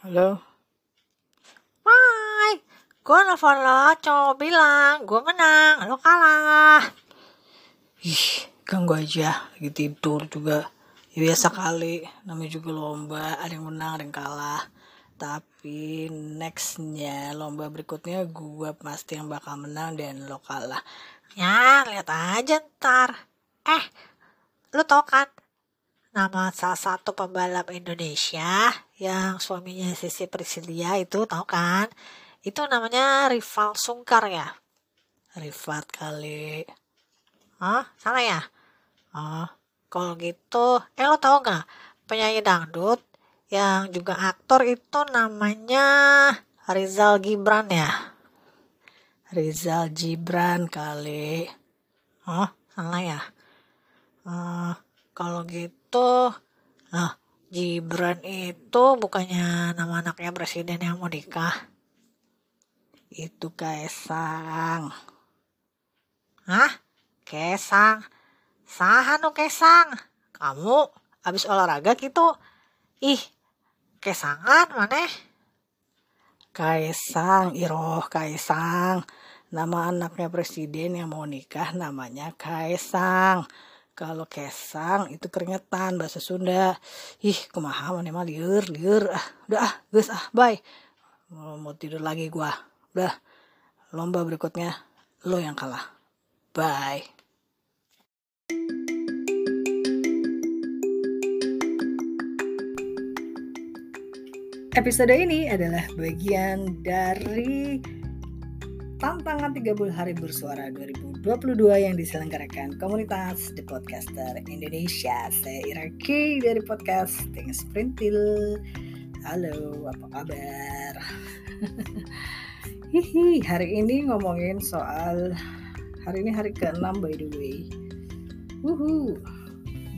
Halo? Hai, gue nelfon lo, cowok bilang gue menang, lo kalah. Ih, ganggu aja, lagi tidur juga. Ya, biasa kali, namanya juga lomba, ada yang menang, ada yang kalah. Tapi nextnya, lomba berikutnya gue pasti yang bakal menang dan lo kalah. Ya, lihat aja ntar. Eh, lo tau kan nama salah satu pembalap Indonesia yang suaminya Sisi Priscilia itu tahu kan? Itu namanya rival Sungkar ya. Rifat kali. Hah? Salah ya? Oh, kalau gitu, eh lo tau gak penyanyi dangdut yang juga aktor itu namanya Rizal Gibran ya? Rizal Gibran kali. Oh, salah ya? Uh, kalau gitu, nah Gibran itu bukannya nama anaknya presiden yang mau nikah. Itu Kaisang. Hah? Kesang? Sahanu Kesang? Kamu habis olahraga gitu? Ih, Kesangan mana? Kaisang, Iroh Kaisang. Nama anaknya presiden yang mau nikah namanya Kaisang kalau kesang itu keringetan bahasa Sunda. Ih kumaha mana mah liur liur. Ah udah ah guys ah bye. Mau, mau tidur lagi gua. Udah lomba berikutnya lo yang kalah. Bye. Episode ini adalah bagian dari Tantangan 30 Hari Bersuara 2022 yang diselenggarakan komunitas The Podcaster Indonesia. Saya Iraki dari Podcasting Sprintil. Halo, apa kabar? Hihi, hari ini ngomongin soal hari ini hari ke-6 by the way. Uhu,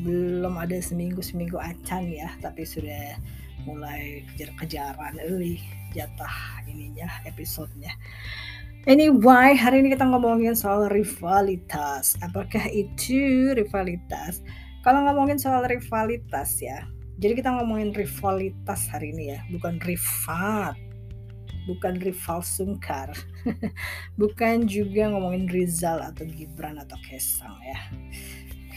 belum ada seminggu-seminggu acan ya, tapi sudah mulai kejar-kejaran, jatah ininya episodenya. Anyway, hari ini kita ngomongin soal rivalitas. Apakah itu rivalitas? Kalau ngomongin soal rivalitas ya, jadi kita ngomongin rivalitas hari ini ya, bukan rival, bukan rival sungkar, bukan juga ngomongin Rizal atau Gibran atau Kesang ya,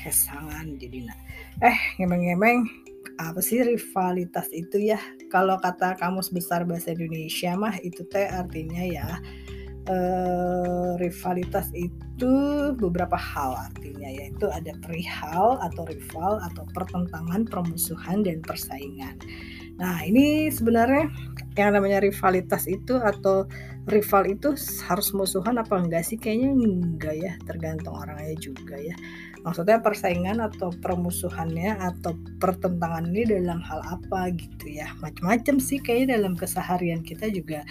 Kesangan jadi nah. Eh, ngemeng-ngemeng, apa sih rivalitas itu ya? Kalau kata kamus besar bahasa Indonesia mah itu teh artinya ya uh, rivalitas itu beberapa hal artinya yaitu ada perihal atau rival atau pertentangan, permusuhan dan persaingan. Nah, ini sebenarnya yang namanya rivalitas itu atau rival itu harus musuhan apa enggak sih? Kayaknya enggak ya, tergantung orangnya juga ya. Maksudnya persaingan atau permusuhannya atau pertentangan ini dalam hal apa gitu ya. Macam-macam sih kayaknya dalam keseharian kita juga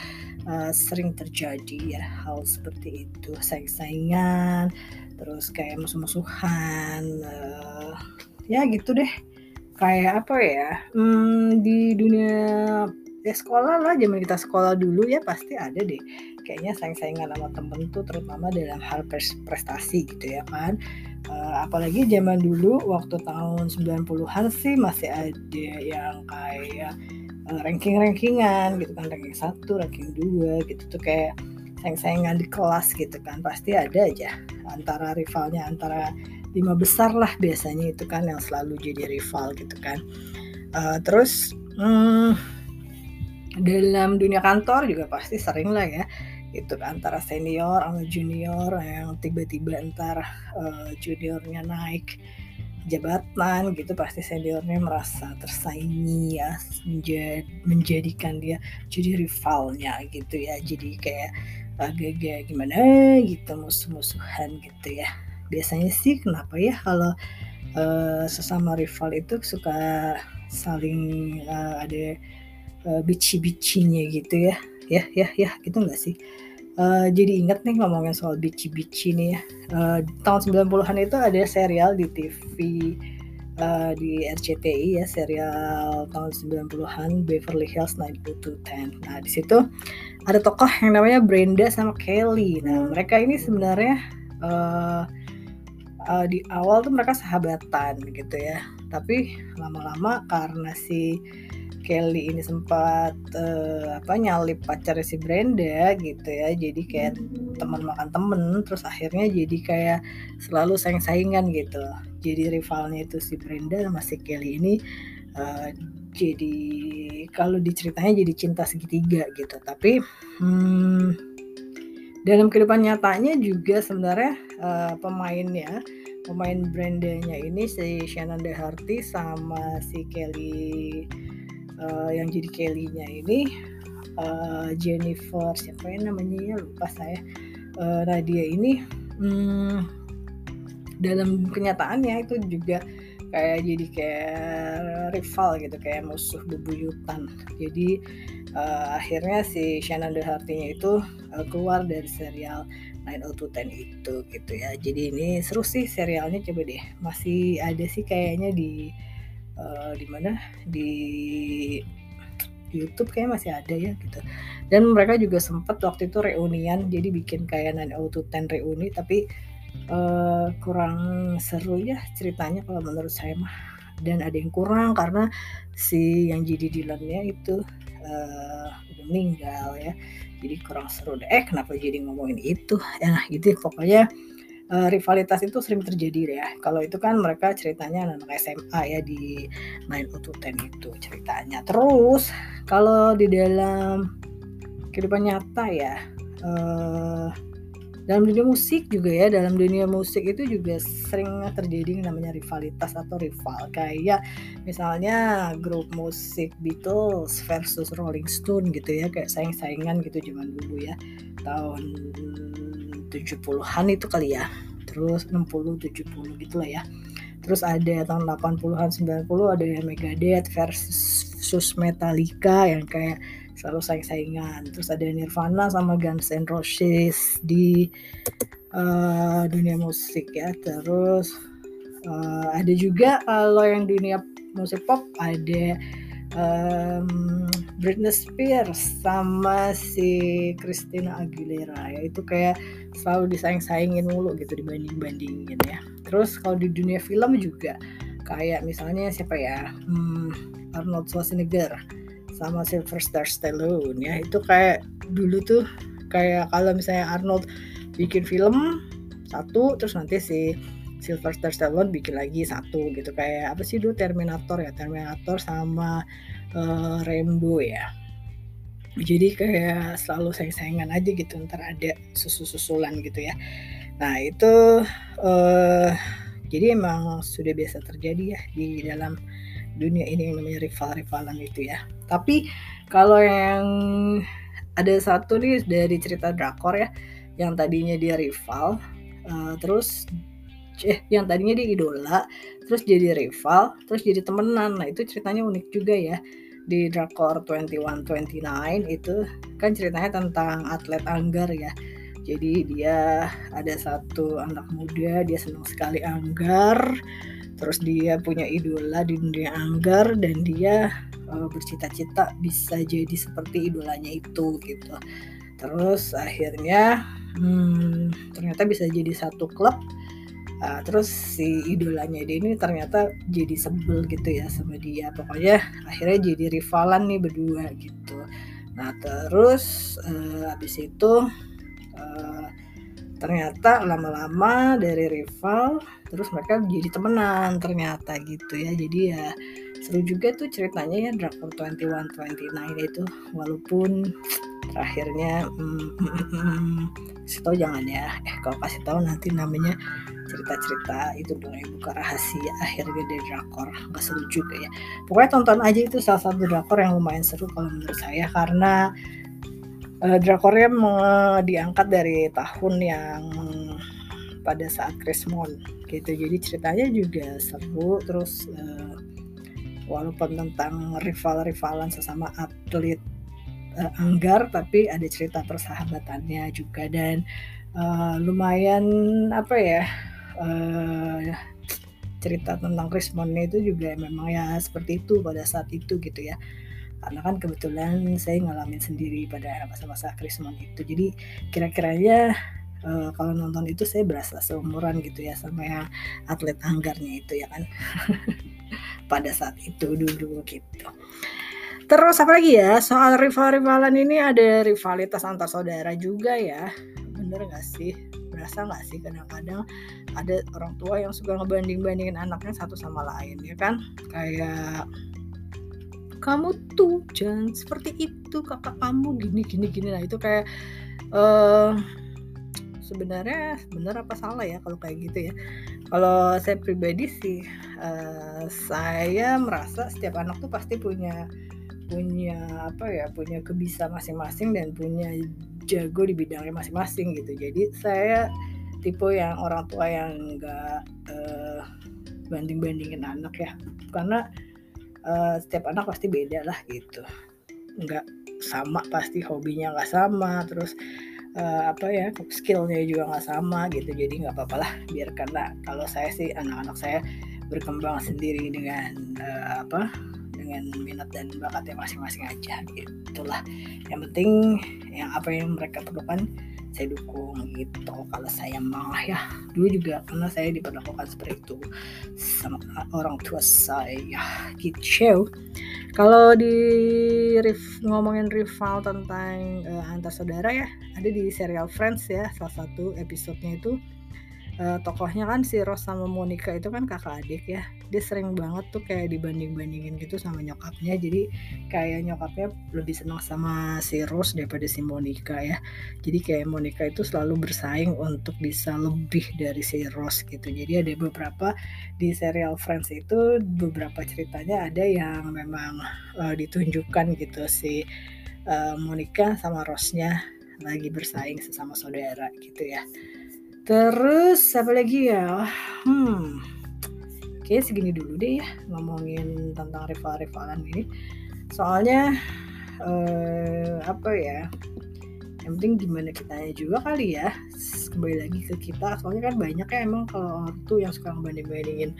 uh, sering terjadi ya hal seperti itu. Saing-saingan, terus kayak musuh-musuhan, uh, ya gitu deh kayak apa ya hmm, di dunia ya sekolah lah zaman kita sekolah dulu ya pasti ada deh. Kayaknya saing-saingan sama temen tuh terutama dalam hal prestasi gitu ya kan. Uh, apalagi zaman dulu waktu tahun 90-an sih masih ada yang kayak uh, ranking-rankingan gitu kan. Ranking satu ranking dua gitu tuh kayak saing-saingan di kelas gitu kan. Pasti ada aja antara rivalnya antara lima besar lah biasanya itu kan yang selalu jadi rival gitu kan. Uh, terus hmm, dalam dunia kantor juga pasti sering lah ya itu antara senior sama junior yang tiba-tiba entar uh, juniornya naik jabatan gitu pasti seniornya merasa tersaingi ya menjad, menjadikan dia jadi rivalnya gitu ya. Jadi kayak agak-agak gimana gitu musuh-musuhan gitu ya biasanya sih kenapa ya kalau uh, sesama rival itu suka saling uh, ada uh, bici-bicinya gitu ya. Ya ya ya gitu nggak sih? Uh, jadi ingat nih ngomongin soal bici-bici nih ya. Uh, tahun 90-an itu ada serial di TV uh, di RCTI ya serial tahun 90-an Beverly Hills 90210 nah di situ ada tokoh yang namanya Brenda sama Kelly. Nah mereka ini sebenarnya uh, uh, di awal tuh mereka sahabatan gitu ya. Tapi lama-lama karena si Kelly ini sempat uh, apa nyalip pacarnya si Brenda gitu ya jadi kayak teman makan temen terus akhirnya jadi kayak selalu saing-saingan gitu. Jadi rivalnya itu si Brenda sama si Kelly ini uh, jadi kalau diceritanya jadi cinta segitiga gitu. Tapi hmm, dalam kehidupan nyatanya juga sebenarnya uh, pemainnya pemain Brandanya ini si Shannon Deharty sama si Kelly uh, yang jadi Kelly-nya ini uh, Jennifer siapa yang namanya ya lupa saya. Uh, Nadia ini hmm, dalam kenyataannya itu juga kayak jadi kayak rival gitu kayak musuh bebuyutan. Jadi uh, akhirnya si Shannon Deharty-nya itu uh, keluar dari serial 90210 itu gitu ya jadi ini seru sih serialnya coba deh masih ada sih kayaknya di uh, di mana di YouTube kayak masih ada ya gitu. Dan mereka juga sempat waktu itu reunian, jadi bikin kayak 90210 reuni, tapi uh, kurang seru ya ceritanya kalau menurut saya mah. Dan ada yang kurang karena si yang jadi Dylannya itu uh, udah meninggal ya, jadi kurang seru deh. Eh kenapa jadi ngomongin itu? Ya gitu ya, pokoknya uh, rivalitas itu sering terjadi ya. Kalau itu kan mereka ceritanya anak, SMA ya di Nine to Ten itu ceritanya. Terus kalau di dalam kehidupan nyata ya, uh, dalam dunia musik juga ya, dalam dunia musik itu juga sering terjadi namanya rivalitas atau rival. Kayak misalnya grup musik Beatles versus Rolling Stone gitu ya, kayak saing-saingan gitu zaman dulu ya. Tahun 70-an itu kali ya terus 60 70 gitu lah ya terus ada tahun 80-an 90 ada yang Megadeth versus Metallica yang kayak selalu saing-saingan. Terus ada Nirvana sama Guns N' Roses di uh, dunia musik ya. Terus uh, ada juga kalau yang dunia musik pop ada um, Britney Spears sama si Christina Aguilera. Ya itu kayak selalu disaing-saingin mulu gitu dibanding-bandingin ya. Terus kalau di dunia film juga kayak misalnya siapa ya? Hmm, Arnold Schwarzenegger sama Sylvester Stallone ya. Itu kayak dulu tuh kayak kalau misalnya Arnold bikin film satu terus nanti si Sylvester Stallone bikin lagi satu gitu. Kayak apa sih dulu Terminator ya? Terminator sama uh, Rambo ya. Jadi kayak selalu sayang-sayangan aja gitu ntar ada susu-susulan gitu ya. Nah itu uh, jadi emang sudah biasa terjadi ya di dalam dunia ini yang namanya rival-rivalan itu ya. Tapi kalau yang ada satu nih dari cerita drakor ya yang tadinya dia rival uh, terus eh yang tadinya dia idola terus jadi rival terus jadi temenan. Nah itu ceritanya unik juga ya. Di Drakor 2129 itu kan ceritanya tentang atlet anggar ya. Jadi dia ada satu anak muda dia senang sekali anggar terus dia punya idola di dunia anggar dan dia uh, bercita-cita bisa jadi seperti idolanya itu gitu. Terus akhirnya hmm, ternyata bisa jadi satu klub. Uh, terus si idolanya dia ini ternyata jadi sebel gitu ya sama dia. Pokoknya akhirnya jadi rivalan nih berdua gitu. Nah terus uh, habis itu uh, ternyata lama-lama dari rival terus mereka jadi temenan ternyata gitu ya. Jadi ya seru juga tuh ceritanya ya Drakor 2129 itu. Walaupun terakhirnya hmm, hmm, hmm, kasih tahu jangan ya. Eh kalau kasih tahu nanti namanya cerita-cerita itu dong yang buka rahasia akhirnya dari drakor. Nggak seru juga ya. Pokoknya tonton aja itu salah satu drakor yang lumayan seru kalau menurut saya. Karena uh, drakornya diangkat dari tahun yang pada saat Krismon gitu. Jadi ceritanya juga seru terus uh, walaupun tentang rival-rivalan sesama atlet uh, anggar tapi ada cerita persahabatannya juga. Dan uh, lumayan apa ya uh, cerita tentang responnya itu juga memang ya seperti itu pada saat itu gitu ya karena kan kebetulan saya ngalamin sendiri pada masa-masa Krismon itu jadi kira-kiranya uh, kalau nonton itu saya berasa seumuran gitu ya sama yang atlet anggarnya itu ya kan. Pada saat itu dulu gitu. Terus apa lagi ya? Soal rival-rivalan ini ada rivalitas antar saudara juga ya. Bener gak sih? Berasa nggak sih kadang-kadang ada orang tua yang suka ngebanding-bandingin anaknya satu sama lain ya kan? Kayak kamu tuh jangan seperti itu kakak kamu gini gini gini. Nah itu kayak uh, sebenarnya benar apa salah ya kalau kayak gitu ya? Kalau saya pribadi sih uh, saya merasa setiap anak tuh pasti punya punya apa ya punya kebisa masing-masing dan punya jago di bidangnya masing-masing gitu. Jadi saya tipe yang orang tua yang enggak uh, banding-bandingin anak ya. Karena uh, setiap anak pasti beda lah gitu. Nggak sama pasti hobinya nggak sama terus uh, apa ya skillnya juga nggak sama gitu. Jadi nggak apa-apa lah biarkanlah kalau saya sih anak-anak saya berkembang sendiri dengan uh, apa dengan minat dan bakatnya masing-masing aja gitulah yang penting yang apa yang mereka perlukan saya dukung gitu kalau saya mah ya. Dulu juga karena saya diperlakukan seperti itu sama orang tua saya gitu. Kalau di ngomongin rival tentang uh, antar saudara ya ada di serial Friends ya salah satu episodenya itu uh, tokohnya kan si Rose sama Monica itu kan kakak adik ya. Dia sering banget tuh kayak dibanding-bandingin gitu sama nyokapnya. Jadi kayak nyokapnya lebih senang sama si Rose daripada si Monica ya. Jadi kayak Monica itu selalu bersaing untuk bisa lebih dari si Rose gitu. Jadi ada beberapa di serial Friends itu beberapa ceritanya ada yang memang uh, ditunjukkan gitu si uh, Monica sama Rose-nya lagi bersaing sesama saudara gitu ya Terus apa lagi ya? Hmm, kayaknya segini dulu deh ya ngomongin tentang rival-rivalan ini. Soalnya eh, apa ya? Yang penting gimana kitanya juga kali ya. Kembali lagi ke kita. Soalnya kan banyak ya emang kalau tuh yang suka banding-bandingin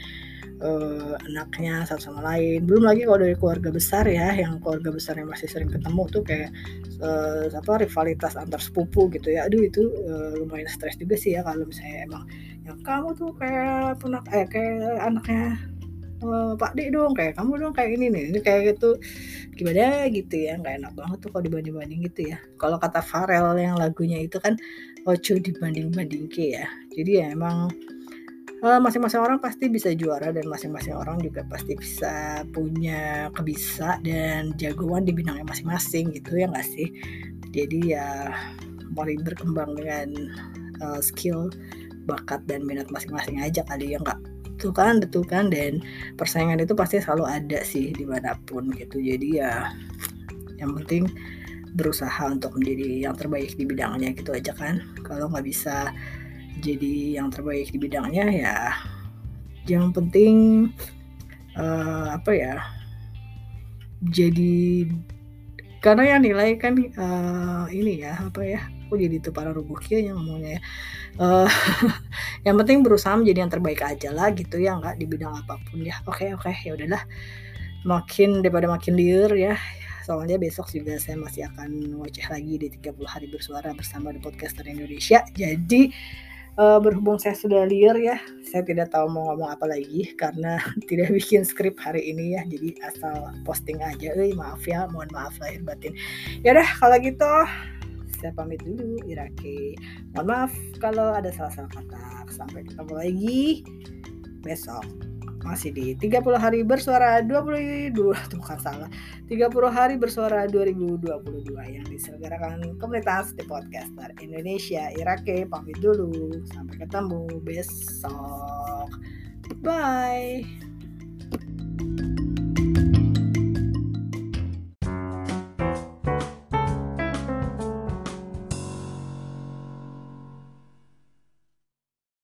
uh, anaknya satu sama lain belum lagi kalau dari keluarga besar ya yang keluarga besar yang masih sering ketemu tuh kayak uh, apa rivalitas antar sepupu gitu ya aduh itu uh, lumayan stres juga sih ya kalau misalnya emang yang kamu tuh kayak punak eh kayak anaknya Pak D dong kayak kamu dong kayak ini nih ini kayak gitu. Gimana gitu ya nggak enak banget tuh kalau dibanding-banding gitu ya. Kalau kata Farel yang lagunya itu kan ojo dibanding-banding ke ya. Jadi ya emang Eh, masing-masing orang pasti bisa juara dan masing-masing orang juga pasti bisa punya kebisa dan jagoan di bidangnya masing-masing gitu ya nggak sih? Jadi ya mulai berkembang dengan uh, skill bakat dan minat masing-masing aja kali ya nggak itu kan itu kan dan persaingan itu pasti selalu ada sih di mana pun gitu. Jadi ya yang penting berusaha untuk menjadi yang terbaik di bidangnya gitu aja kan. Kalau nggak bisa jadi yang terbaik di bidangnya ya yang penting uh, apa ya jadi karena yang nilai kan uh, ini ya apa ya aku jadi itu para rubuh yang ngomongnya ya. Uh, yang penting berusaha menjadi yang terbaik aja lah gitu ya nggak di bidang apa pun ya. Oke okay, oke okay, ya udahlah. Makin daripada makin liur ya. Soalnya besok juga saya masih akan ngoceh lagi di 30 hari bersuara bersama The Podcaster Indonesia. Jadi uh, berhubung saya sudah liar ya, saya tidak tahu mau ngomong apa lagi karena tidak bikin skrip hari ini ya, jadi asal posting aja. Eh, maaf ya, mohon maaf lahir batin. Ya udah kalau gitu saya pamit dulu Irake. Mohon maaf kalau ada salah-salah kata. Sampai ketemu lagi besok. Masih di 30 hari bersuara 22 itu bukan salah. 30 hari bersuara 2022 yang diselenggarakan komunitas The Podcaster Indonesia. Irake pamit dulu. Sampai ketemu besok. Bye